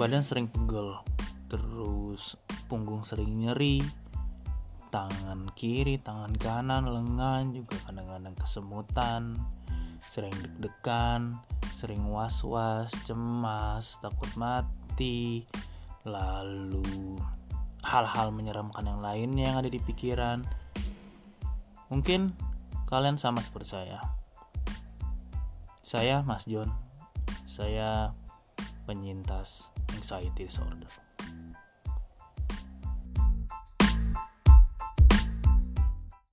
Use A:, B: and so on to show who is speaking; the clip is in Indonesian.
A: badan sering pegel terus punggung sering nyeri. Tangan kiri tangan kanan lengan juga kadang-kadang kesemutan. Sering deg-degan sering was-was cemas takut mati. Lalu hal-hal menyeramkan yang lainnya yang ada di pikiran. Mungkin kalian sama seperti saya. Saya Mas John. Saya penyintas anxiety disorder